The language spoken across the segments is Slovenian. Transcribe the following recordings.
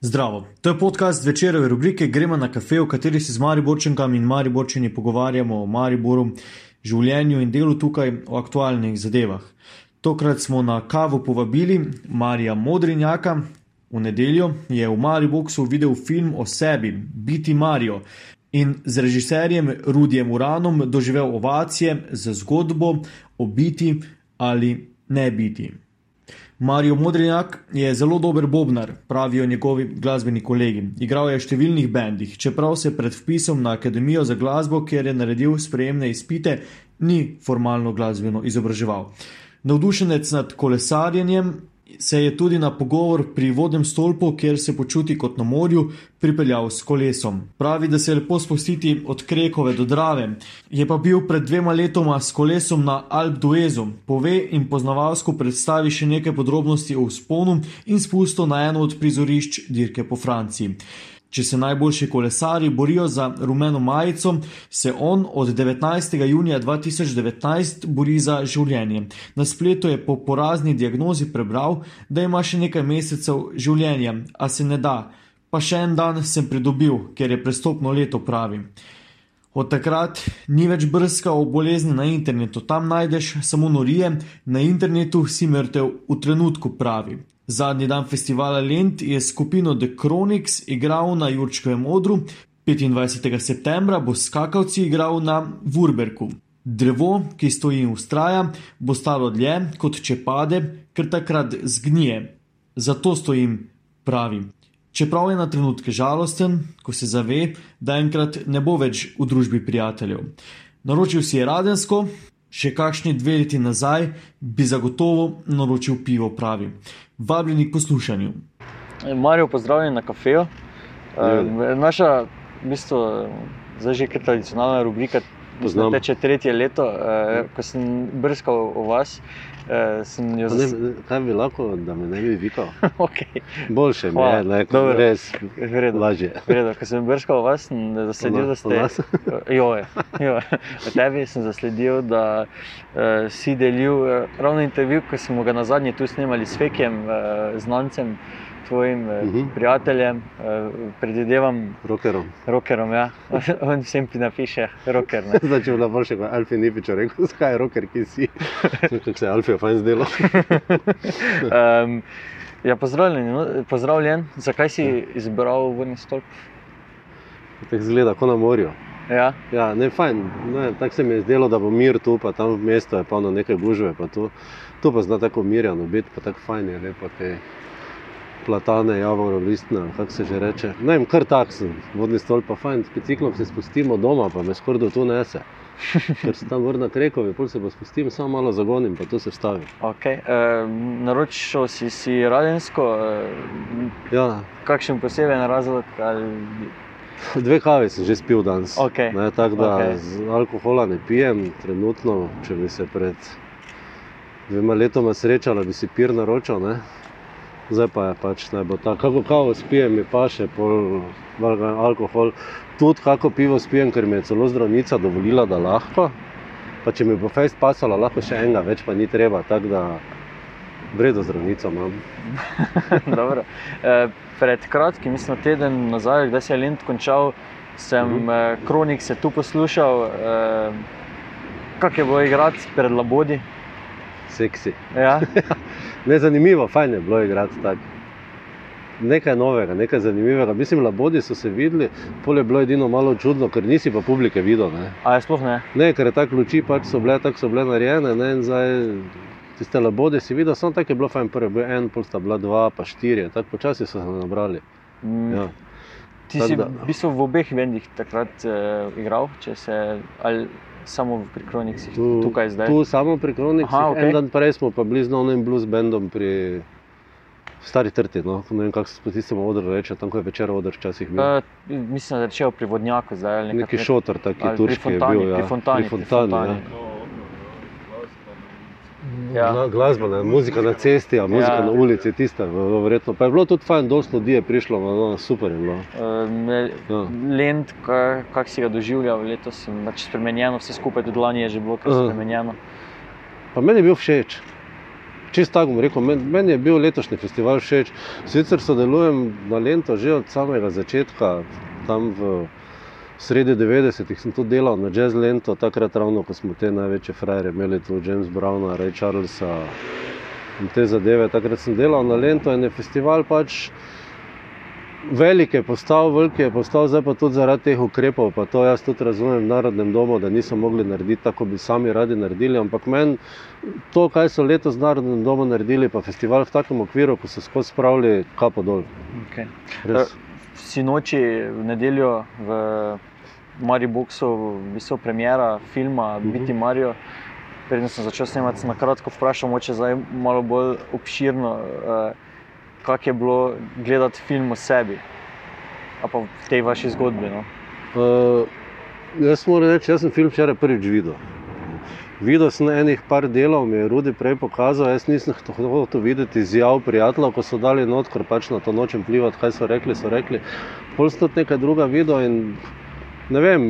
Zdravo, to je podcast večerove rubrike Gremo na kafe, v kateri se z Mariborčankami in Mariborčani pogovarjamo o Mariboru, življenju in delu tukaj, o aktualnih zadevah. Tokrat smo na kavo povabili Marija Modrinjaka. V nedeljo je v Mariboku videl film o sebi, Biti Marijo, in z režiserjem Rudijem Uranom doživel ovacije za zgodbo o biti ali ne biti. Marijo Modrinjak je zelo dober bobnar, pravijo njegovi glasbeni kolegi. Igral je v številnih bendih, čeprav se pred vpisom na Akademijo za glasbo, kjer je naredil sprejemne izpite, ni formalno glasbeno izobraževal. Navdušenec nad kolesarjenjem se je tudi na pogovor pri vodnem stolpu, kjer se počuti kot na morju, pripeljal s kolesom. Pravi, da se je lepo spustiti od Krekove do Drave. Je pa bil pred dvema letoma s kolesom na Alp Duezu. Pove in poznavalsko predstavi še nekaj podrobnosti o usponu in spustu na eno od prizorišč dirke po Franciji. Če se najboljši kolesari borijo za rumeno majico, se on od 19. junija 2019 bori za življenje. Na spletu je po porazni diagnozi prebral, da ima še nekaj mesecev življenja, a se ne da. Pa še en dan sem pridobil, ker je prestopno leto pravi. Od takrat ni več brska o bolezni na internetu, tam najdeš samo norije, na internetu si mrtev v trenutku pravi. Zadnji dan festivala Lent je skupino The Chronics igral na Jurčkovem odru, 25. septembra bo skakavci igral na Vurberku. Drevo, ki stoji in ustraja, bo stalo dlje, kot če pade, ker takrat zgnije. Zato stojim, pravi. Čeprav je na trenutke žalosten, ko se zave, da enkrat ne bo več v družbi prijateljev. Naročil si je radensko, še kakšni dve leti nazaj bi zagotovo naročil pivo, pravi vabljeni k poslušanju. Marijo, pozdravljen na kafeju. Ja. Naša, v bistvu, zdaj že kar tradicionalna rubrika, Poznam. teče tretje leto. eh, Ko sem brskal o vas, eh, jo Ne, kaj bi lahko, da me ne bi vikal? Okay. Boljše mi je, ne, Dobro. res Vredo. lažje. Vredo. Ko sem brskal o vas, sem zasledil, da ste. nas? Joj, joj. O tebi sem zasledil, da uh, si delil uh, ravno intervju, ko smo ga na zadnje tu snemali s Fekiem, uh, znancem, tvojim uh, Mhm. -huh. prijateljem, uh, predvidevam, Rokerom. rokerom. Ja. On vsem ti napiše, roker. Zdaj, če bi bila boljše, kot Alfi Nipič, rekel, zakaj je roker, ki si. Kako se je Alfi fajn zdelo. Um, ja, pozdravljen, no, pozdravljen. Zakaj si izbral vodni stolp? Tako zgleda, kot na morju. Ja. Ja, ne, fajn. Ne, tako se mi je zdelo, da bo mir tu, pa tam v mestu je polno nekaj gužve. Pa tu, tu pa zna tako mirjano biti, pa tako fajn je, lepo te platane, javoro, listna, kako se že reče. Ne vem, kar tak sem, vodni stolp pa fajn, s biciklom se spustimo doma, pa me skoraj do tu nese. Ker se tam vrna krekovi, pol se pa spustim, samo malo zagonim, pa tu se vstavi. Okay. Um, naročil si si radensko, um, Ja, kakšen poseben razlog? Ali... dve kavi sem že spil danes. Okej. Ne, tako da Okej. z alkohola ne pijem, trenutno, če bi se pred dvema letoma srečala, bi si pir naročil. Ne? Zdaj pa je pač naj bo tako, kako kavo spijem, mi pa še pol alkohol. Tudi kako pivo spijem, ker mi je celo zdravnica dovolila, da lahko. Pa če mi bo fejst pasala, lahko še enega, več pa ni treba. Tako da vredo zdravnico imam. Eh, Pred kratkim, mislim, teden nazaj, da se je Lend končal, sem uh Mhm. -huh. kronik se tu poslušal, eh, kako je bilo igrati pred Labodi. Seksi. Ja? Ne, zanimivo, fajn je bilo igrati tako. Nekaj novega, nekaj zanimivega. Mislim, labodi so se videli, pol je bilo edino malo čudno, ker nisi pa publike videl. Ne, A je sploh ne? ne ker je tako luči, pač so bile tako so bile narejene. Ne, in zdaj tiste labode si videl, samo tako je bilo fajn. Prvi bil en, pol sta bila dva, pa štiri, tako počasi so se nabrali. Mm, Ja. Ti tako si da- v bistvu v obeh vendih takrat uh, igral, če se ali samo pri Kroniksih, Tu, tukaj zdaj. tu samo pri Kronikih, okej. en dan prej smo pa bili z novim blues bandom pri Stari Trti. No. Ne vem, kako se po tistem odru reče, tam ko je večer odr včasih bil. Uh, mislim, da je začel pri vodnjaku zdaj. ali Neki šotor, taki pri turški je Fontani, bil. Ja. pri Fontani, pri pri Fontani, Fontani. Ja. Ja. Gla- Glasba, ne, muzika na cesti, a muzika Ja. na ulici, tista, v- verjetno. Pa je bilo tudi fajn, dosti ljudi je prišlo, no, super je bilo. Um, Ja. Lend, ka- kako si ga doživljal letos, in pač spremenjeno, vse skupaj tudi lani je že bilo kar spremenjeno. Pa meni je bil všeč. Čist tako bom rekel, meni, meni je bil letošnji festival všeč. Sicer sodelujem na Lento že od samega začetka, tam v sredi 90-ih sem tudi delal na Jazz Lento, takrat ravno, ko smo te največje frajere imeli, tu James Browna, Ray Charlesa in te zadeve. Takrat sem delal na Lento in je festival pač velik je postal, velik je postal, zdaj pa tudi zaradi teh ukrepov, pa to jaz tudi razumem v Narodnem domu, da niso mogli narediti tako, kot bi sami radi naredili. Ampak meni to, kaj so letos v Narodnem domu naredili, pa festival v takem okviru, ko so skozi spravili kapo dol. Okay. Res. Sinoči v nedeljo v Mariboku, visoko premjera filma Mhm. Biti Marijo. Preden sem začel snemati, na kratko vprašal, moče zdaj malo bolj obširno, uh, kako je bilo gledati film o sebi, a pa v tej vaši zgodbi. No? Uh, jaz moram reči, jaz sem film včeraj prvič videl. Videl sem enih par delov, mi je Rudi prej pokazal, jaz nisem hotel to videti izjav prijateljev, ko so dali not, ker pač na to nočem plivati, kaj so rekli, so rekli. Pol sem tudi nekaj druga videl in ne vem,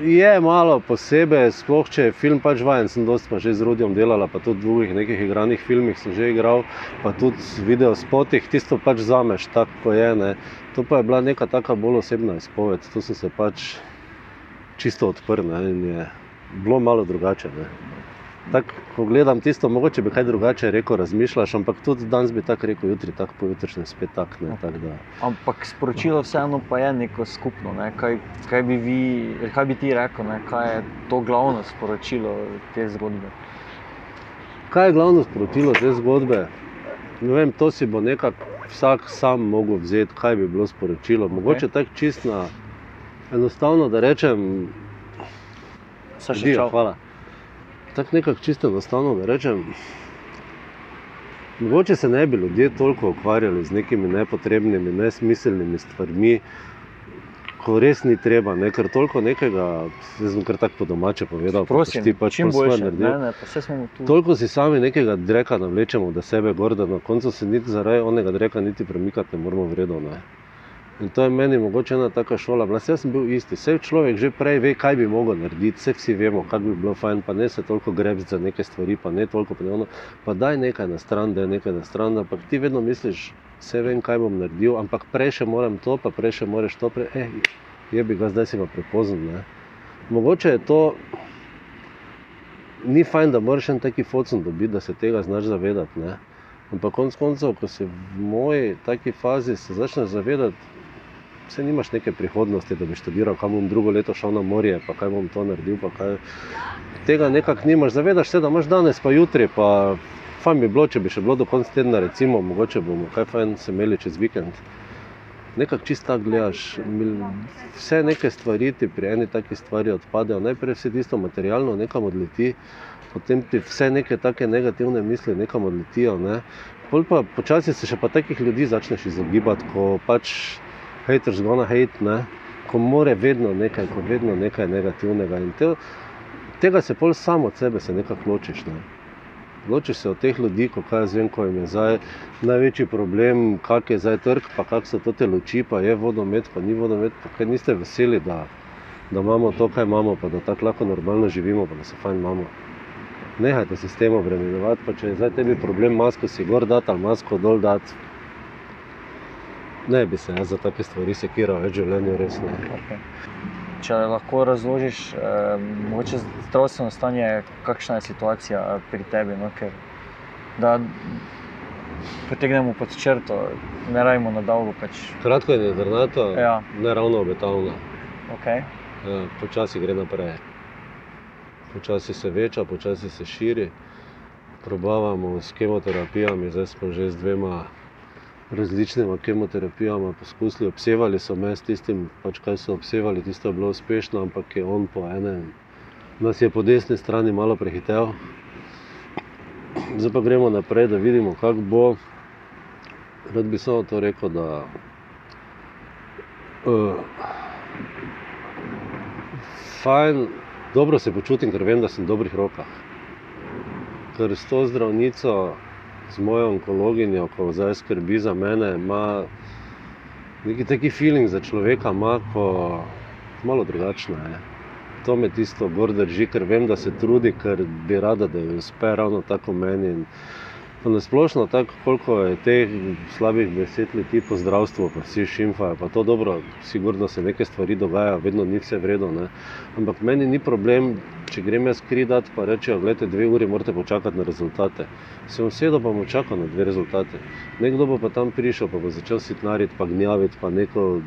je malo posebej, sploh če je film pač vajen, sem dosti pa že z Rudijem delala, pa tudi v drugih nekih igranih filmih sem že igral, pa tudi v video spotih, tisto pač zameš, tako ko je. Ne. To pa je bila neka taka bolj osebna izpoved, tu sem se pač čisto odprl ne, in je bilo malo drugače. Ne. Tak, ko gledam tisto, mogoče bi kaj drugače rekel, razmišljaš, ampak tudi danes bi tako rekel, jutri tako, pojutrišnjem spet tako. Ne, tak, da. Ampak sporočilo vseeno pa je neko skupno. Ne? Kaj, kaj, bi vi, kaj bi ti rekel, ne? kaj je to glavno sporočilo te zgodbe? Kaj je glavno sporočilo te zgodbe? Ne vem, to si bo nekako vsak sam mogel vzeti, kaj bi bilo sporočilo. Mogoče Ok. tako čist na enostavno, da rečem, čau. hvala. Tako nekako čisto enostavno, da rečem. Mogoče se ne bi ljudje toliko ukvarjali z nekimi nepotrebnimi, nesmiselnimi stvarmi, ko res ni treba, ne? ker toliko nekega, jaz sem kar tako po domače povedal, Prosim, ti pač čim boljše. naredil. Toliko si sami nekega dreka navlečemo, da sebe gor, da na koncu se niti zaradi onega dreka niti premikati ne moramo vredno. In to je meni mogoče ena taka šola. Saj jaz sem bil isti, vse človek že prej ve, kaj bi mogel narediti, vse vsi vemo, kako bi bilo fajn, pa ne se toliko grebiti za neke stvari, pa ne toliko ono, pa daj nekaj na stran, da je nekaj na stran, ampak ti vedno misliš, vse vem, kaj bom naredil, ampak prej še moram to, pa prej še moraš to, prej, eh, je bi ga zdaj si pa prepozen. Ne? Mogoče je to ni fajn, da moraš en taki focen dobiti, da se tega znaš zavedati. Ne? Ampak konec koncev, ko si v moji taki fazi, se začneš zavedati, da nimaš neke prihodnosti, da bi študiral, kam bom drugo leto šel na morje, pa kaj bom to naredil. Kaj... Tega nekako nimaš, zavedaš se, da imaš danes, pa jutri, pa fajn bi bilo, če bi še bilo do konca tedna, recimo, mogoče bomo kaj fajn se imeli čez vikend. Nekako čisto gledaš, vse neke stvari ti pri eni taki stvari odpadejo, najprej vse tisto materialno nekam odleti, potem ti vse neke take negativne misli nekam odletijo. Ne. Pol pa počasi se še pa takih ljudi začneš izogibati, ko pač haters gonna hate, ne. ko more vedno nekaj, ko vedno nekaj negativnega. In te, tega se pol samo od sebe se nekako ločiš. Ne. Ločiš se od teh ljudi, ko kaj jaz vem, ko jim je zdaj največji problem, kak je zdaj trg, pa kak so to te luči, pa je vodomet, pa ni vodomet, pa kaj niste veseli, da, da imamo to, kaj imamo, pa da tako lahko normalno živimo, pa da se fajn imamo. Nehajte se s tem obremenjevati, pa če je zdaj tebi problem masko si gor dati ali masko dol dati. Ne bi se jaz za take stvari sekiral, več v življenju res ne. Okay. Če lahko razložiš, eh, mogoče zdravstveno stanje, kakšna je situacija pri tebi, no, ker da potegnemo pod črto, ne rajmo na dolgo. Pač. Kratko je jedrnato, Ja. ne ravno obetavno. Okay. Ja, počasi gre naprej. Počasi se veča, počasi se širi. Probavamo s kemoterapijami, zdaj smo že z dvema različnima kemoterapijama poskusili. Obsevali so me s tistim, pač kaj so obsevali, tisto je bilo uspešno, ampak je on po enem, nas je po desni strani malo prehitel. Zdaj pa gremo naprej, da vidimo, kako bo. Rad bi samo to rekel, da uh, fajn, dobro se počutim, ker vem, da sem v dobrih rokah. Ker s to zdravnico, z mojo onkologinjo, ko zdaj skrbi za mene, ima neki taki feeling za človeka, ima ko malo drugačna je. To me tisto gor drži, ker vem, da se trudi, ker bi rada, da ji uspe ravno tako meni. In na splošno, tako koliko je teh slabih besed leti po zdravstvu, pa vsi šimfajo, pa to dobro, sigurno se neke stvari dogajajo, vedno ni vse vredno. Ampak meni ni problem, če grem jaz kridat, pa rečejo, gledajte, dve uri morate počakati na rezultate. Se bom sedel, pa bom čakal na dve rezultate. Nekdo bo pa tam prišel, pa bo začel sitnariti, pa gnjaviti, pa neko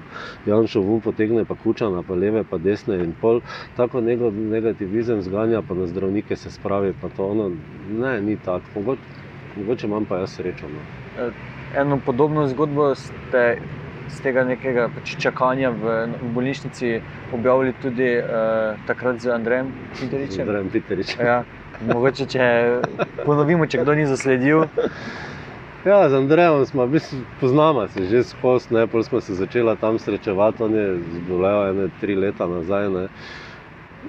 Janšo vun potegne, pa kučana, pa leve, pa desne in pol. Tako negativizem zganja, pa na zdravnike se spravi, pa to ono, ne, ni tako. Imam pa jaz srečo. No. E, eno podobno zgodbo ste z tega nekega pač čakanja v, v bolnišnici objavili tudi uh, takrat z Andrejem Piteričem. Andrejem Piteričem. Ja, mogoče, če ponovimo, če kdo ni zasledil. Ja, z Andrejem smo poznali se že skozi, najprej smo se začeli tam srečevati, on je zbolel ene tri leta nazaj. Ne.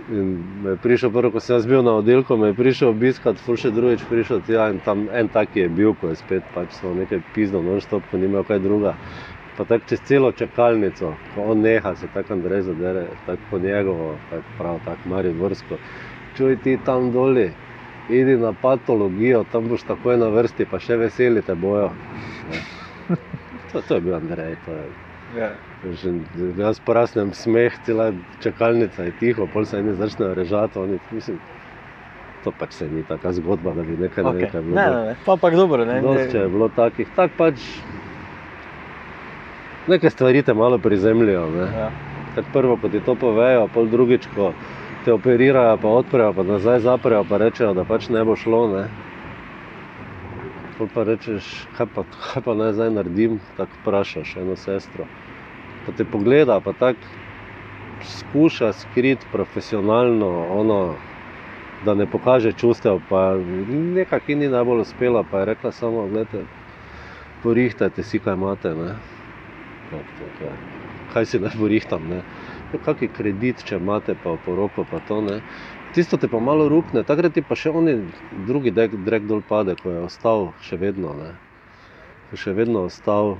In me je prišel prvo, ko sem bil na oddelku, me je prišel obiskati, ful še drugič prišel tja in tam en tak je bil, ko je spet pač so nekaj pizdo, no stop, ko ni imel kaj druga. Pa tako čez celo čakalnico, ko on neha, se tako Andrej zadere, tako po njegovo, tako prav, tako Mari Vrsko. Čuj ti tam doli, idi na patologijo, tam boš takoj na vrsti, pa še veseli te bojo. To, to je bil Andrej, to je. Ja. Že, jaz porasnem smeh, cela čakalnica je tiho, pol se eni začnejo režati. Oni, mislim, to pač se ni taka zgodba, da bi nekaj okay. nekaj bilo. Ne, ne, ne. Pa pač dobro, ne. Dost, če je bilo takih, tak pač neke stvari te malo prizemljajo. Ja. Prvo, ko ti to povejo, pol drugič, ko te operirajo, pa odprejo, pa nazaj zaprejo, pa rečejo, da pač ne bo šlo. Ne. Pa rečeš, kaj pa, kaj pa naj zdaj naredim, tako vprašaš eno sestro pa te pogleda, pa tako skuša skriti profesionalno, ono, da ne pokaže čustev. Nekaj, ki ni najbolj uspela, pa je rekla samo, gledajte, porihtajte si, kaj imate. Ne? Kaj si naj porihtam? Ne? Ja, Kakšen kredit, če imate, pa poroko, pa to ne. Tisto te pa malo rupne, takrat ti pa še oni drugi drek dol pade, ko je ostal še vedno. Ne? Še vedno ostal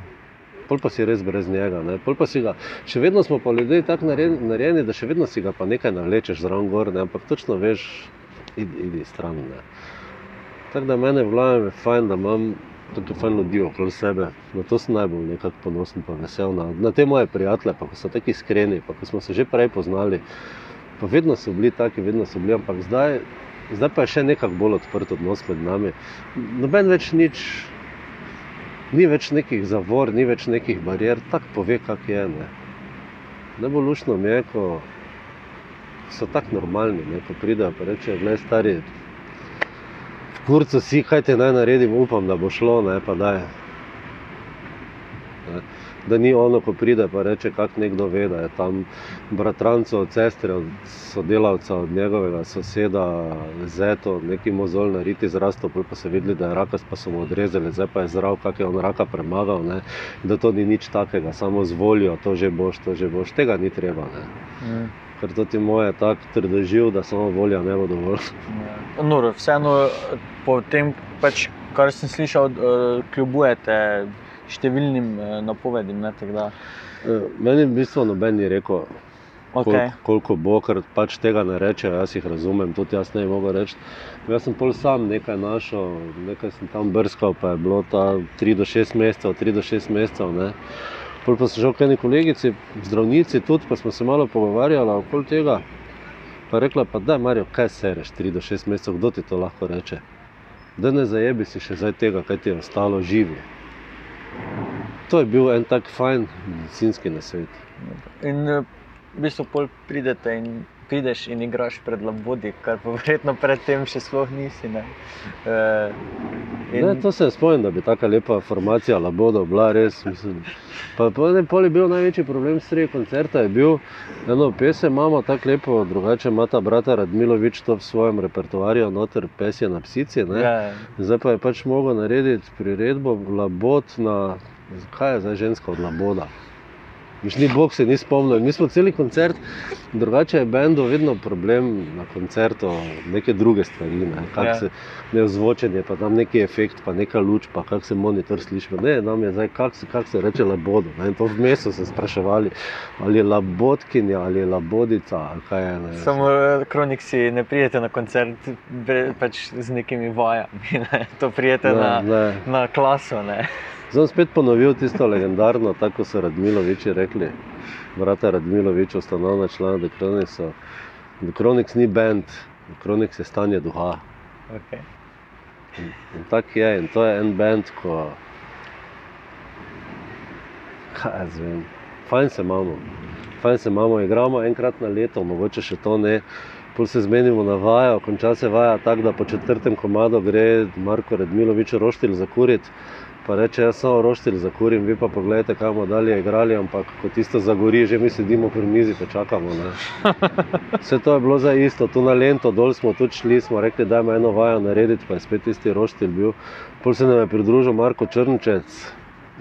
pol pa si res brez njega. Ga, še vedno smo pa ljudje tako narejeni, da še vedno si ga pa nekaj navlečeš zraven gor, ne? ampak točno veš, idi, idi stran. Ne? Tako da mene vlajem je fajn, da imam tako fajn ljudi okoli sebe. Na to sem najbolj nekako ponosen in vesel. Na, na te moje prijatelje, pa ko so tako iskreni, pa ko smo se že prej poznali. Pa vedno so bili taki, vedno so bili, ampak zdaj, zdaj pa je še nekako bolj odprt odnos med nami. Noben več nič ni več nekih zavor, ni več nekih barijer, tako pove, kak je. Ne. Najbolj lušno mi je, ko so tako normalni, ne, ko pridejo in rečejo, da je stari. V kurcu si, kaj te naj naredim, upam, da bo šlo, ne pa da je da ni ono, ko pride pa reče, kako nekdo ve, da je tam bratranco od sestre, od sodelavca, od njegovega soseda, zeto, neki mozol na riti zrastel, pa so videli, da je raka, pa so mu odrezali, zdaj pa je zdrav, kak je on raka premagal, ne? da to ni nič takega, samo z voljo, to že boš, to že boš, tega ni treba. Ne? Ker to ti moje tako trdoživ, da samo volja ne bo dovolj. No, vseeno, po tem, pač, kar sem slišal, uh, kljubujete številnim eh, napovedim. Ne, eh, Meni v bistvu noben ni rekel, okay. koliko, koliko bo, ker pač tega ne reče. Jaz jih razumem, tudi jaz ne mogo reči. Jaz sem pol sam nekaj našel, nekaj sem tam brskal, pa je bilo ta 3 do 6 mesecev, 3 do 6 mesecev. Ne. Pol pa so že neki kolegici, zdravnici, tudi pa smo se malo pogovarjali okoli tega. Pa rekla, pa da, Marijo, kaj se reš 3 do 6 mesecev, kdo ti to lahko reče? Da ne zajebi si še zdaj tega, kaj ti je ostalo živi. To je bil en tak fajn medicinski nasvet. In eh, v bistvu pol pridete in prideš in igraš pred labodi, kar pa verjetno predtem še sploh nisi. Ne? E, in... ne, to se spomnim, da bi tako lepa formacija labodo bila res. Mislim. Pa, ne, pol je bil največji problem sredi koncerta, je bil eno pesem, imamo tako lepo, drugače ima ta brata Radmilovič to v svojem repertoarju, noter pesje na psici. Ja. Zdaj pa je pač mogel narediti priredbo labod na, kaj je zdaj ženska od laboda. Bog se ni spomnil. Mi smo celi koncert, drugače je bendu vedno problem na koncertu, neke druge stvari, ne, kak Ja. se, ne zvočenje, pa tam neki efekt, pa neka luč, pa kak se monitor sliši. Ne, nam je zdaj, kak se, kak se reče labodo. Ne, in to vmes so se spraševali, ali je labodkinja, ali je labodica, ali kaj je. Ne. Samo eh, kroniksi ne prijete na koncert pač z nekimi vajami. Ne? To prijete Ne, na, ne. na klaso. Ne? Zdaj spet ponovil tisto legendarno, tako so Radmiloviči rekli. Vrata Radmilovič, ustanovna člana The Chronics. The Chronics ni bend, The Chronics je stanje duha. Okay. In tako je, in to je en bend, ko. Kaj jaz vem, fajn se imamo, fajn se imamo, igramo enkrat na leto, mogoče še to ne. Pol se zmenimo na vajo, konča se vaja tako, da po četrtem komadu gre Marko Redmilovič roštilj zakuriti. Pa reče, jaz samo roštilj zakurim, vi pa pogledajte, kam bomo dalje igrali, ampak ko tisto zagori, že mi sedimo pri mizi, pa čakamo. Ne. Vse to je bilo za isto, tu na Lento, dol smo tudi šli, smo rekli, da ima eno vajo narediti, pa je spet tisti roštilj bil. Pol se nam je pridružil Marko Črnčec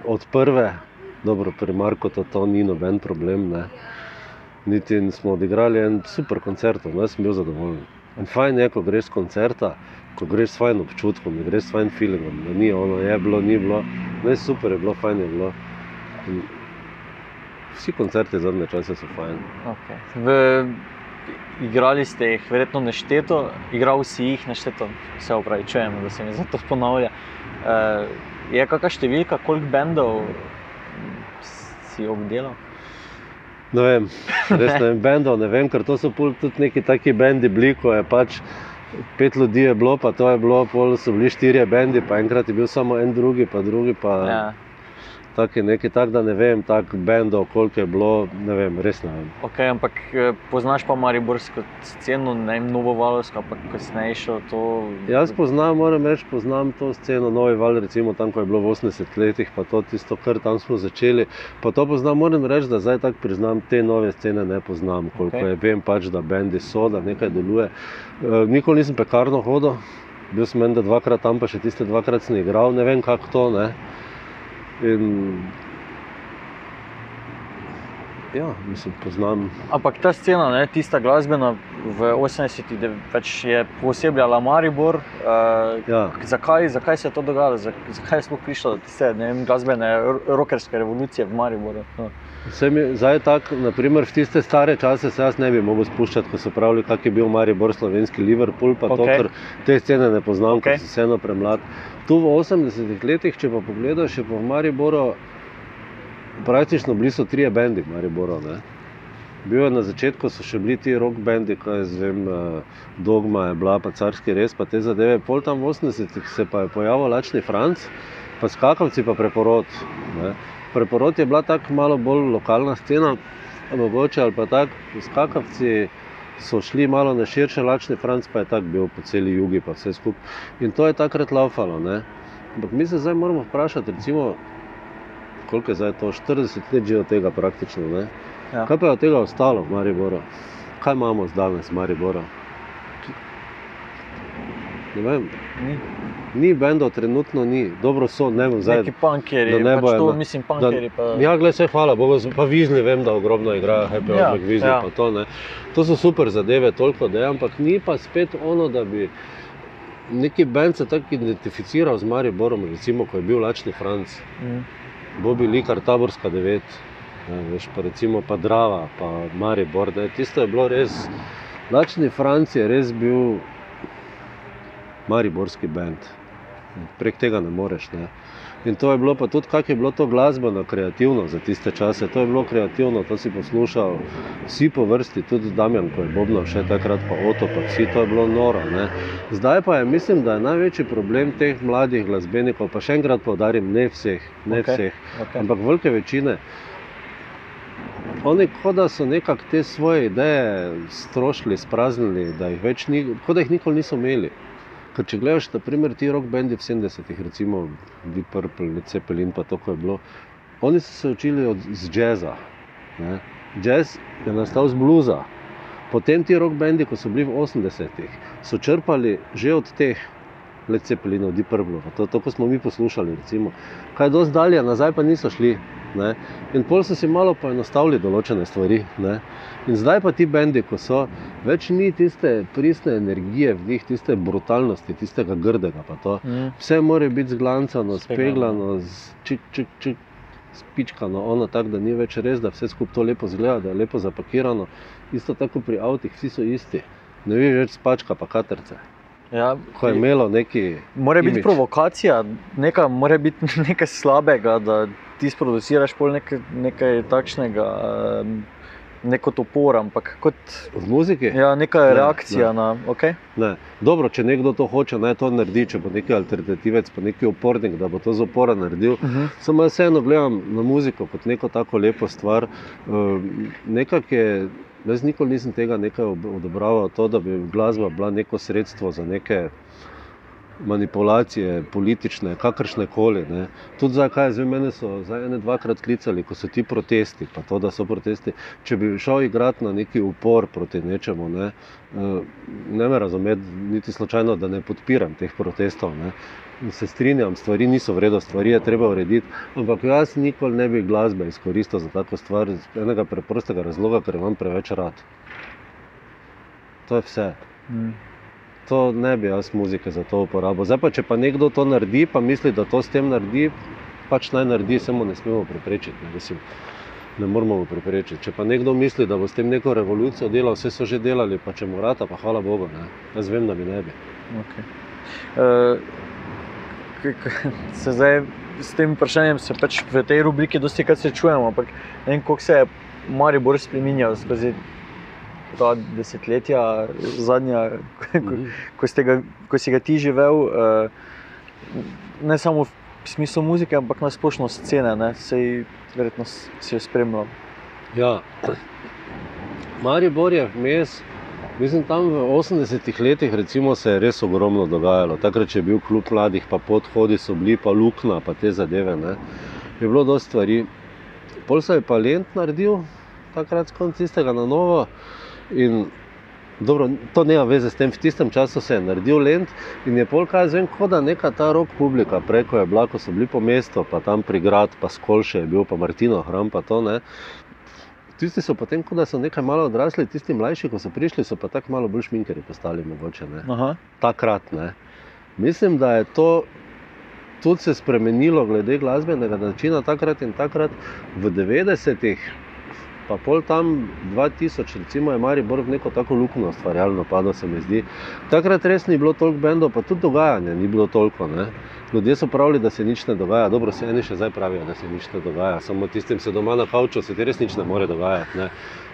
od prve, dobro, pri Marku to, to ni noben problem. Ne. Niti smo odigrali en super koncert, no, jaz sem bil zadovoljen. In fajn je, ko greš z koncerta, ko greš s fajn občutkom, greš s fajn feelingom, da ni ono, je bilo, ni bilo. Ne, super je bilo, fajn je bilo. In vsi koncerti zadnje čase so fajn. Okay. V, igrali ste jih, verjetno nešteto, igral si jih nešteto, se upravičujem, da se mi za to ponavlja. Uh, je kakšna številka, koliko bendov si obdelal? Ne vem, res ne vem, bendov ne vem, ker to so tudi neki taki bendi bili, ko je pač pet ljudi je bilo, pa to je bilo, pol so bili štirje bendi, pa enkrat je bil samo en drugi, pa drugi pa Ja. Taki neki tak, da ne vem, tak bendov, koliko je bilo, ne vem, res ne vem. Okay, ampak eh, poznaš pa Mariborsko sceno, ne vem, Novovalovsko, pa kasnejšo to. Jaz poznam, moram reči, poznam to sceno, Novi Val, recimo tam, ko je bilo v 80 letih, pa to tisto, kar tam smo začeli. Pa to poznam, moram reči, da zdaj tako priznam, te nove scene ne poznam, koliko okay. je, vem pač, da bendi so, da nekaj deluje. E, nikoli nisem pekarno hodil, bil sem menda dvakrat tam, pa še tiste dvakrat sem igral, ne vem kako to, ne. In Ja, mislim, poznam. Ampak ta scena, ne, tista glasbena v 80-ih, da pač je posebljala Maribor. Uh, Ja. zakaj, zakaj se je to dogajalo, Zak- zakaj je sploh prišlo do tiste ne vem, glasbene, ro- rockerske revolucije v Mariboru? No. Mi, zdaj tako, naprimer, v tiste stare čase se jaz ne bi mogel spuščati, ko so pravili, kak je bil Maribor, slovenski Liverpool, pa okay. to, ker te scene ne poznam, okay. Ker sem vseeno premlad. Tu v 80-ih letih, če pa pogledaš, je pa v Mariboru praktično bili so trije bendi v Mariboru. Ne? Bil je na začetku, so še bili ti rock bendi, kaj jaz vem, eh, Dogma je bila, pa carski res, pa te zadeve. Pol tam v 80-ih se pa je pojavil Lačni Franc, pa skakavci pa preporod. Ne? Preporod je bila tako malo bolj lokalna scena, mogoče ali pa tako, skakavci so šli malo na širše, Lačni Franc pa je tako bil po celi jugi, pa vse skupaj. In to je takrat laufalo. Ne? Ampak mi se zdaj moramo vprašati, recimo, koliko je zdaj to, 40 let že od tega praktično. Ne? Ja. Kaj pa je od tega ostalo v Mariboru? Kaj imamo danes v Mariboru? Ne vem, Ni. ni bendov, trenutno ni, dobro so, ne vem, zdaj. Neki punkeri, da ne pač bojo to, na- mislim, punkeri. Pa... Ja, gled, vse hvala Bogu, z- pa Vižli vem, da ogromno igrajo, Happy Ja, Hour, Vižli ja. pa to ne. To so super zadeve, toliko da je, ampak ni pa spet ono, da bi neki bend se tako identificiral z Mariborom, recimo, ko je bil Lačni Franc, Mm. Bobi Likar, Taborska 9, ne, veš, pa recimo pa Drava, pa Maribor, ne, tisto je bilo res, Lačni Franc je res bil mariborski bend. Prek tega ne moreš. Ne. In to je bilo pa tudi, kako je bilo to glasbeno, kreativno za tiste čase. To je bilo kreativno, to si poslušal, vsi po vrsti, tudi Damjan, ko je Bobno še takrat, pa Oto, pa vsi to je bilo noro. Ne. Zdaj pa je, mislim, da je največji problem teh mladih glasbenikov, pa še enkrat povdarim, ne vseh, ne okay. vseh, okej. ampak velike večine. Oni kot da so nekako te svoje ideje strošili, spraznili, da jih več ni, kot da jih nikoli niso imeli. Ker če gledaš, naprimer, ti rock bendi v 70-ih, recimo Deep Purple, Led Zeppelin, pa to, ko je bilo, oni so se učili od, z jazza. Ne? Jazz je nastal z bluza. Potem ti rock bendi, ko so bili v 80-ih, so črpali že od teh. Led Zeppelin, Deep Purple, to, to, ko smo mi poslušali, recimo. Kaj dosti dalje, nazaj pa niso šli. Ne? In pol so si malo poenostavili določene stvari. Ne? In zdaj pa ti bendi, ko so, več ni tiste pristne energije v njih, tiste brutalnosti, tistega grdega. Mm. Vse mora biti zglancano, Speglano. čik, čik, čik, spičkano, ono tako, da ni več res, da vse skupaj to lepo zgleda, da je lepo zapakirano. Isto tako pri avtih, vsi so isti. Ne veš več spačka, pa katerce. Ja, Ko je imelo neki. Mora biti imidž. provokacija, nekaj, mora biti nekaj slabega, da ti sproduciraš pol nekaj, nekaj takšnega, neko topor, ampak kot V muziki? ja, neka Ne, reakcija ne. na. Okay? Ne. Dobro, če nekdo to hoče, naj to naredi, če bo neki alternativec, pa neki upornik, da bo to z opora naredil. Uh -huh. Samo jaz vseeno gledam na muziko kot neko tako lepo stvar. Nekako je, jaz nikoli nisem tega nekaj ob- odobraval, to, da bi glasba bila neko sredstvo za neke manipulacije, politične, kakršne koli. Ne. Tudi zdaj, kaj zdaj, mene so zdaj ene dvakrat klicali, ko so ti protesti, pa to, da so protesti. Če bi šel igrati na neki upor proti nečemu, ne, eh, ne me razumeti, niti slučajno, da ne podpiram teh protestov. Ne. Se strinjam, stvari niso vredne, stvari je treba urediti, ampak jaz nikoli ne bi glasbe izkoristil za tako stvar, iz enega preprostega razloga, ker imam preveč rad. To je vse. Mm. To ne bi jaz muzike za to uporabil. Zdaj pa, če pa nekdo to naredi, pa misli, da to s tem naredi, pač naj naredi, samo ne smemo preprečiti. Ne, mislim, ne moramo preprečiti. Če pa nekdo misli, da bo s tem neko revolucijo delal, vse so že delali, pa če mu rata, pa hvala Bogu. Ne. Jaz vem, da mi ne bi. Okay. Uh, se zdaj s tem vprašanjem se pač v tej rubriki dosti krat srečujemo, ampak ne vem, kako se je Maribor spremenjal skozi ta desetletja, zadnja, ko, ko, ste ga, ko si ga ti živel, uh, ne samo v smislu muzike, ampak na splošno scene, ne? sej verjetno si jo spremljal. Ja. Maribor je vmes, mislim, tam v 80-ih letih recimo, se je res ogromno dogajalo. Takrat, je bil klub mladih, pa podhodi so bili, pa luknja, pa te zadeve. Ne. Je bilo dosti stvari. Pol se je pa Lent naredil, takrat skonc tistega na novo. In Dobro, to nema veze s tem, v tistem času se je naredil Lent in je pol kaj zvem, kot da neka ta rok publika, preko je bila, ko so bili po mestu, pa tam pri grad, pa Skolše je bil, pa Martino Hram, pa to ne. Tisti so potem, kot da so nekaj malo odrasli, tisti mlajši, ko so prišli, so pa tako malo bolj šminkeri postali mogoče, ne. Aha. Takrat, ne. Mislim, da je to tudi se spremenilo glede glasbenega načina takrat in takrat v 90-ih. Pa pol tam 2000, recimo, je Maribor v neko tako luknjo ustvarjalno padlo, se mi zdi. Takrat res ni bilo toliko bendov, pa tudi dogajanja ni bilo toliko. Ne. Ljudje so pravili, da se nič ne dogaja. Dobro, se eni še zdaj pravijo, da se nič ne dogaja. Samo tistim se doma na kavču se ti res nič ne more dogajati. Ne.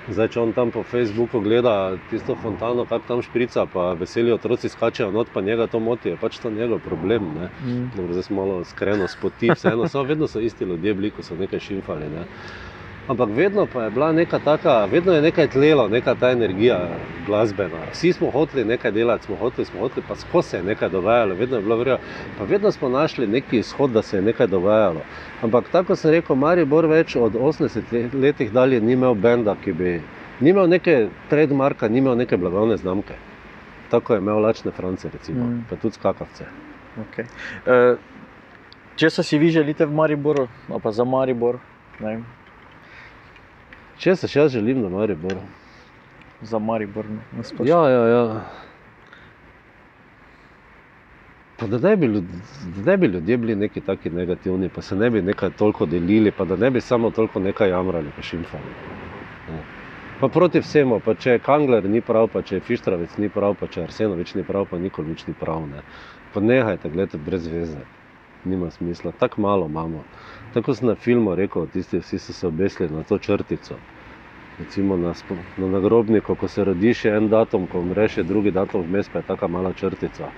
Zdaj, če on tam po Facebooku gleda tisto fontano, kako tam šprica, pa veseli otroci skačejo not, pa njega to moti, je pač to njegov problem. Ne. Mm. Dobro, zdaj smo malo skreno spoti, vseeno, samo vedno so isti ljudje bili, ko so nekaj šimfali. Ne. Ampak vedno pa je bila neka taka, vedno je nekaj tlelo, neka ta energija glasbena. Vsi smo hoteli nekaj delati, smo hoteli, smo hoteli, pa skozi se je nekaj dogajalo, vedno je bilo verjelo. Pa vedno smo našli neki izhod, da se je nekaj dogajalo. Ampak tako sem rekel, Maribor več od 80 let- letih dalje ni imel benda, ki bi, ni imel neke trademarka, ni imel neke blagovne znamke. Tako je imel lačne France, recimo, Mm. pa tudi skakavce. Okay. Uh, če se si vi želite v Mariboru, pa za Maribor, ne vem, Če se še želim na Mariboru. za Maribor. ne, na splošno. Ja, ja, ja. Pa da ne, bi, ljud- da ne bi ljudje bili neki taki negativni, pa se ne bi nekaj toliko delili, pa da ne bi samo toliko nekaj jamrali, pa šimfali. Pa proti vsemu, pa če Kangler ni prav, pa če Fištravec ni prav, pa če Arsenovič ni prav, pa nikoli nič ni prav. Ne. Pa nehajte gledati brez veze. Nima smisla, tako malo imamo. Tako sem na filmu rekel, tisti vsi so se obesili na to črtico. Recimo na, na nagrobniku, ko se rodi še en datum, ko umreš, je drugi datum, vmes pa je taka mala črtica.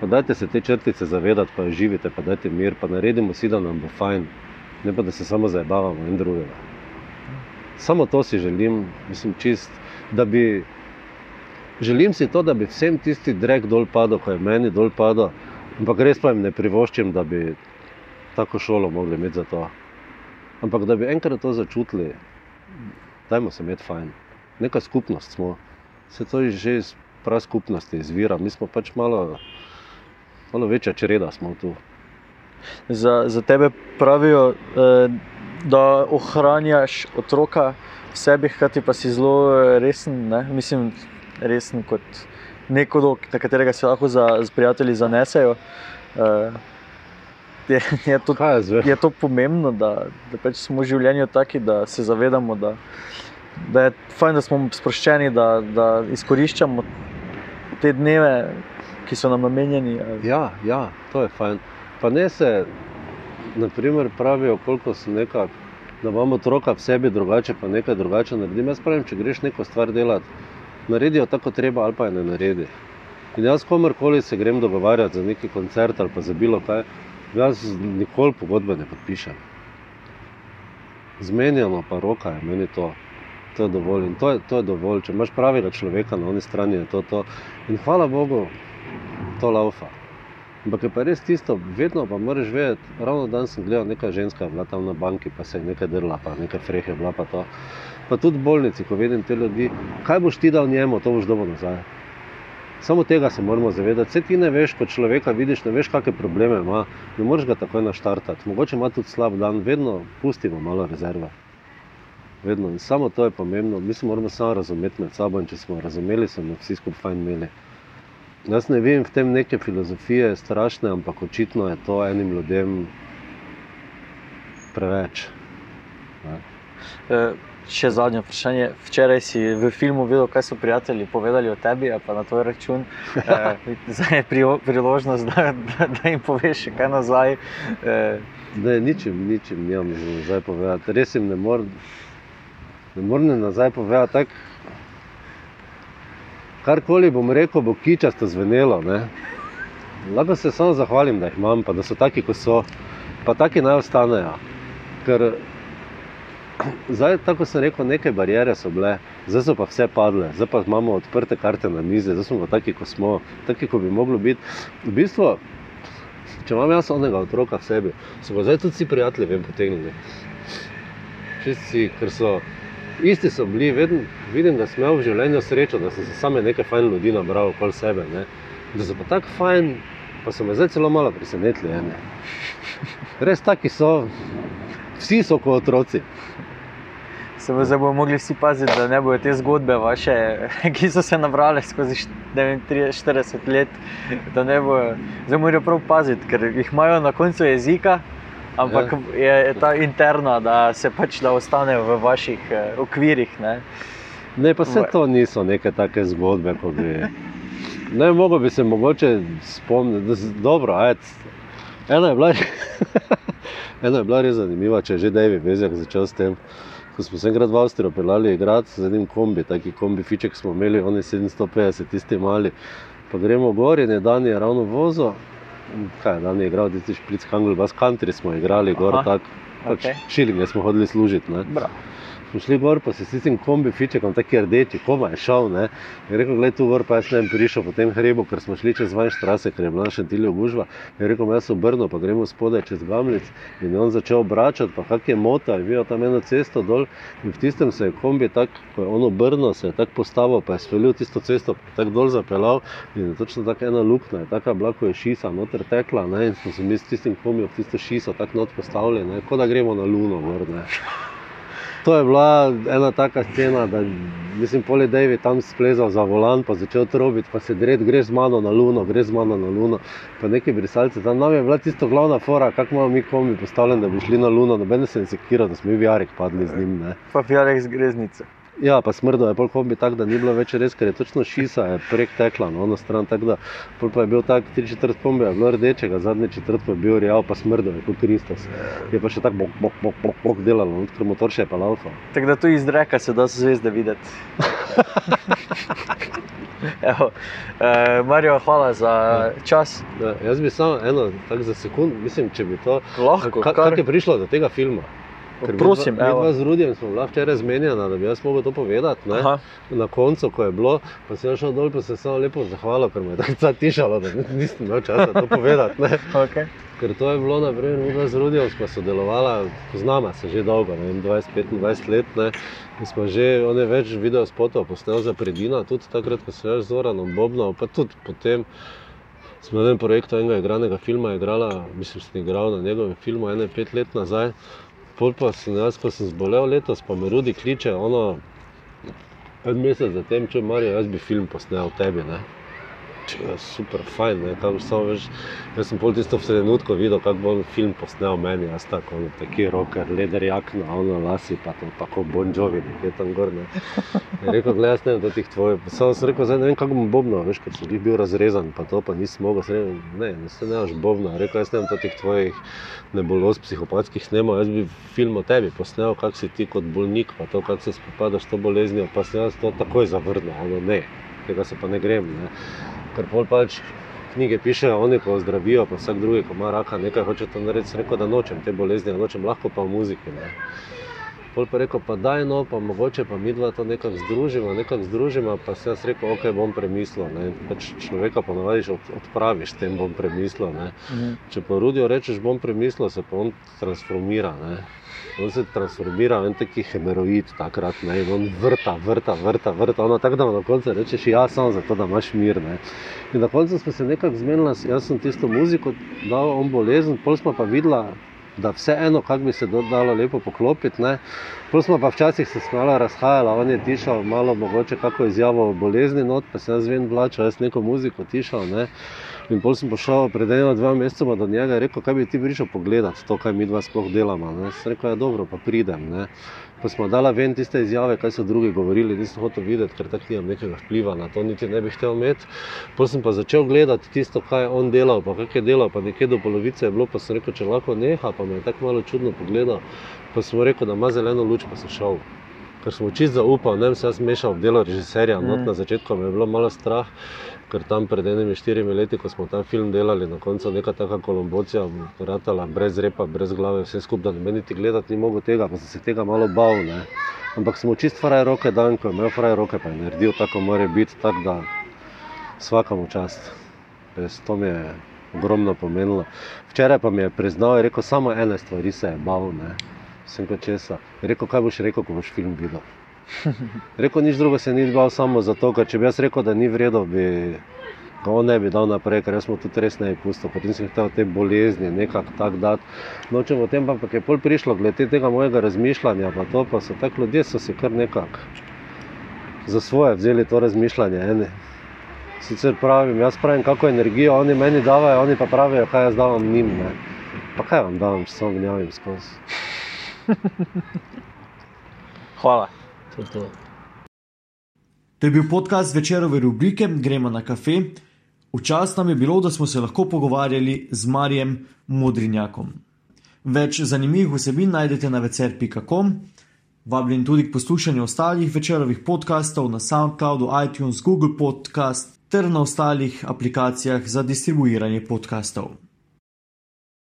Pa dajte se te črtice zavedati, pa živite, pa dajte mir, pa naredimo si, da nam bo fajn, ne pa da se samo zabavamo en drugega. Samo to si želim, mislim, čist, da bi. Želim si to, da bi vsem tisti drek dol padel, ko je meni dol padel, ampak res pa jim ne privoščim, da bi tako šolo mogli imeti za to. Ampak da bi enkrat to začutili, dajmo se imeti fajn. Neka skupnost smo, se to že iz prav skupnosti izvira, mi smo pač malo malo večja čreda smo tu. Za, za tebe pravijo, eh, da ohranjaš otroka v sebi, hkrati pa si zelo eh, resen, ne? mislim, resen kot neko, na katerega se lahko za, z prijatelji zanesejo. Uh, je, je, to, je to pomembno, da, da pač smo v življenju taki, da se zavedamo, da, da je fajn, da smo sproščeni, da, da izkoriščamo te dneve, ki so nam namenjeni. Ja, ja, to je fajn. Pa ne se, naprimer, pravijo, koliko so nekaj. Da imamo otroka v sebi drugače, pa nekaj drugače naredimo. Jaz pravim, če greš neko stvar delati, naredijo tako treba, ali pa je ne naredi. In jaz, komorkoli se grem dogovarjati za neki koncert ali pa za bilo kaj, jaz nikoli pogodbe ne podpišem. Zmenjeno pa roka je meni to. To je dovolj. In to je, to je dovolj. Če imaš pravega človeka na oni strani, je to to. In hvala Bogu, to laufa. Ampak je pa res tisto, vedno pa moraš vedeti. Ravno danes sem gledal, neka ženska je bila tam na banki, pa se je nekaj drla, pa nekaj frehe bila pa to. Pa tudi v bolnici, ko vidim te ljudi, kaj boš ti dal njemu, to boš dobil nazaj. Samo tega se moramo zavedati. Vse ti ne veš, kot človeka vidiš, ne veš, kakšne probleme ima, ne moreš ga takoj naštartati. Mogoče ima tudi slab dan, vedno pustimo malo rezerve. Vedno. In samo to je pomembno. Mi se moramo samo razumeti med sabo in če smo razumeli, smo vsi skupaj fajn imeli. Jaz ne vidim v tem neke filozofije strašne, ampak očitno je to enim ljudem preveč. Ne? E Še zadnje vprašanje. Včeraj si v filmu videl, kaj so prijatelji povedali o tebi, pa na tvoj račun. E, zdaj je priložnost, da, da, da jim poveš, kaj nazaj. E. Ne, ničem, ničem, nimam nazaj povedati. Res jim ne morem ne morem nazaj povedati. Tak, karkoli bom rekel, bo kičasto zvenelo. Ne? Lahko se samo zahvalim, da jih imam, pa da so taki, kot so, pa taki naj ostanejo. Ker zdaj, tako sem rekel, neke barijere so bile, zdaj so pa vse padle, zdaj pa imamo odprte karte na mize, zdaj smo pa taki, kot smo, taki, kot bi moglo biti. V bistvu, če imam jaz onega otroka v sebi, so pa zdaj tudi vsi prijatelji vem potegnili. Vsi, ker so isti so bili, vedno vidim, da sem imel v življenju srečo, da sem se same nekaj fajn ljudi nabral okoli sebe. Ne? Da so pa tako fajn, pa so me zdaj celo malo presenetili. Res taki so, vsi so kot otroci se bo zdaj bomo mogli vsi paziti, da ne bodo te zgodbe vaše, ki so se nabrale skozi 40 let, da ne bojo. Zdaj morajo prav paziti, ker jih imajo na koncu jezika. Ampak ja. je, je ta interna, da se pač da ostanejo v vaših eh, okvirih. Ne, ne pa vse to niso neke take zgodbe. Bi, ne, mogo bi se mogoče spomniti, da je dobro. Ajed, ena, je bila, ena je bila res zanimiva, če je že David Vezjak začel s tem. Ko smo se enkrat v Avstrijo pelali igrati z enim kombi, taki kombi fiček smo imeli, oni 750, tisti mali. Pa gremo gor in je dan je ravno vozo. Kaj, dan je igral, tisti špric Hangul, Bas Country smo igrali gor, tako. Pač okay. Šilinge smo hodili služiti smo šli gor, pa se s tem kombi fičekom, tako rdeči, koma je šel. Ne? Je rekel, gledaj tu gor, pa jaz ne vem, prišel po tem hrebu, ker smo šli čez vanj štrase, ker je bila naša tilja gužva. Je rekel, jaz obrnil, pa gremo spodaj čez Gamlic in je on začel obračati, pa kak je mota, je videl tam eno cesto dol in v tistem se je kombi tako, ko je on obrnil, se je tako postavil, pa je spelil tisto cesto, tako dol zapeljal in je točno tako ena luknja, taka bila, ko je šisa, noter tekla ne? in smo se mi s tistim kombijo v tisto šiso tako not postavili, kot da gremo na luno gor. Ne? To je bila ena taka scena, da mislim, poli David tam splezal za volan, pa začel trobiti, pa se dred, greš z mano na luno, greš z mano na luno. Pa neki brisalci, tam nam je bila tisto glavna fora, kako imamo mi komi postavljen, da bi šli na luno, noben se je sekiral, da smo mi v Jarek padli z njim. Ne. Pa v Jarek z greznice. Ja, pa smrdo je polk bi tako, da ni bilo več res, ker je točno šisa, je prek tekla na ono stran. Tako da pa je bil tak tri četrt kombi, je bilo rdečega, zadnji četrt pa je bil real, pa smrdo je kot Kristus. Je pa še tako bok, bok, bok, bok, bok delalo, ker motor še je pa laufa. Tako da tu iz reka se da zvezde videti. Evo, eh, Marijo, hvala za čas. Ja, jaz bi samo eno, tako za sekund, mislim, če bi to lahko. Kako kar... je prišlo do tega filma? Ker Prosim, mi dva z Rudijem smo bila včeraj zmenjena, da bi jaz mogel to povedati. Na koncu, ko je bilo, pa sem šel dol in se samo lepo zahvalil, ker me je tako tišalo, da nisem imel časa to povedati. Okay. Ker to je bilo, naprimer, mi dva z Rudijem smo sodelovali, poznamo se že dolgo, 20-25 let. Ne? Mi smo že one več video spotov posneli za predina, tudi takrat, ko sem jaz z Zoranom Bobnom, pa tudi potem. Smo na enem projektu enega igranega filma, igrala, mislim, da sem igral na njegovem filmu ene pet let nazaj. Pol pa sem jaz, ko sem zbolel letos, pa me Rudi kliče, ono, en mesec zatem, če Marijo, jaz bi film posnel tebi. Ne? Če je super, fajn, ne, kako samo veš. Jaz sem pol tisto v trenutku videl, kako bom film posnel meni, jaz tako, ono, taki roker, leder jakna, ono lasi, pa to, pa kot Bon Jovi, nekje tam gor, ne. Je rekel, gledaj, jaz ne vem, do tih tvojih, samo sem rekel, zdaj ne vem, kako bom bobno, veš, ker sem bil razrezan, pa to, pa nisem mogel, sem rekel, ne, ne se ne daš bobno, rekel, jaz ne vem, do tih tvojih nebuloz psihopatskih snemal, jaz bi film o tebi posnel, kak si ti kot bolnik, pa to, kako se spopadaš s to boleznijo, pa sem jaz to takoj zavrnil, ono ne, tega se pa ne grem, ne. Ker pol pač knjige pišejo oni, ko zdravijo, pa vsak drugi, ko ima raka, nekaj hoče to narediti, sem rekel, da nočem te bolezni, da nočem lahko pa v muziki, ne. Pol pa rekel, pa daj no, pa mogoče pa midva to nekako združimo, nekako združimo, pa sem jaz rekel, ok, bom premislil, ne. Pač človeka ponavadi od- odpraviš, tem bom premislil, ne. Mhm. Če pa Rudijo rečeš, bom premislil, se pa on transformira. Ne? On se transformira v en taki hemeroid, takrat ne, in on vrta, vrta, vrta, vrta. Ono tako da na koncu rečeš, ja, samo zato, da imaš mir. Ne? In na koncu smo se nekako zmenili, jaz sem tisto muziko dal, on bolezen, pol smo pa videla, da vseeno, kako bi se dalo lepo poklopiti. Ne? Pol smo pa včasih se malo razhajali, on je tišal malo mogoče kako izjavo o bolezni not, pa sem jaz ven vlačal, jaz neko muziko tišal. Ne? In pol sem prišel pred eno, dva mesecema do njega in rekel, kaj bi ti prišel pogledati to, kaj mi dva sploh delamo. Ne? Sem rekel, ja, dobro, pa pridem. Ne? Pa smo dala ven tiste izjave, kaj so drugi govorili, nisem hotel videti, ker tako nimam nekega vpliva na to, niti ne bi hotel imeti. Pol sem pa začel gledati tisto, kaj je on delal, pa kak je delal, pa nekje do polovice je bilo, pa sem rekel, če lahko neha, pa me je tako malo čudno pogledal. Pa sem mu rekel, da ima zeleno luč, pa sem šel. Ker sem mu čist zaupal, ne vem, se jaz mešal v delo režiserja, Mm. na začetku me je bilo malo strah, ker tam pred enimi štirimi leti, ko smo ta film delali, na koncu neka taka kolombocija, ratala brez repa, brez glave, vse skupaj, da noben niti gledati ni mogel tega, pa sem se tega malo bal, ne. Ampak smo čist fraj roke dan, ko je imel fraj roke, pa je naredil tako, mora biti, tako da svakamu čast. Res, to mi je ogromno pomenilo. Včeraj pa mi je priznal, je rekel, samo ene stvari se je bal, ne. Sem kot česa. Je rekel, kaj boš rekel, ko boš film videl. Rekel, nič drugo se ni bal samo zato, ker če bi jaz rekel, da ni vredno, bi ga on ne bi dal naprej, ker jaz smo tudi res ne bi pustil. Potem sem hotel te bolezni nekako tako dati. Nočem o tem, pa ampak je pol prišlo, glede tega mojega razmišljanja, pa to pa so tako ljudje, so si kar nekako za svoje vzeli to razmišljanje. Eni. Sicer pravim, jaz pravim, kako energijo oni meni davajo, oni pa pravijo, kaj jaz davam njim. Ne. Pa kaj vam davam, če samo gnjavim skozi. Hvala. To to. To je bil podcast večerove rubrike Gremo na kafe. Včasih nam je bilo, da smo se lahko pogovarjali z Marijem Modrinjakom. Več zanimivih vsebin najdete na vecer.com. Vabljen tudi k poslušanju ostalih večerovih podkastov na SoundCloudu, iTunes, Google Podcast ter na ostalih aplikacijah za distribuiranje podkastov.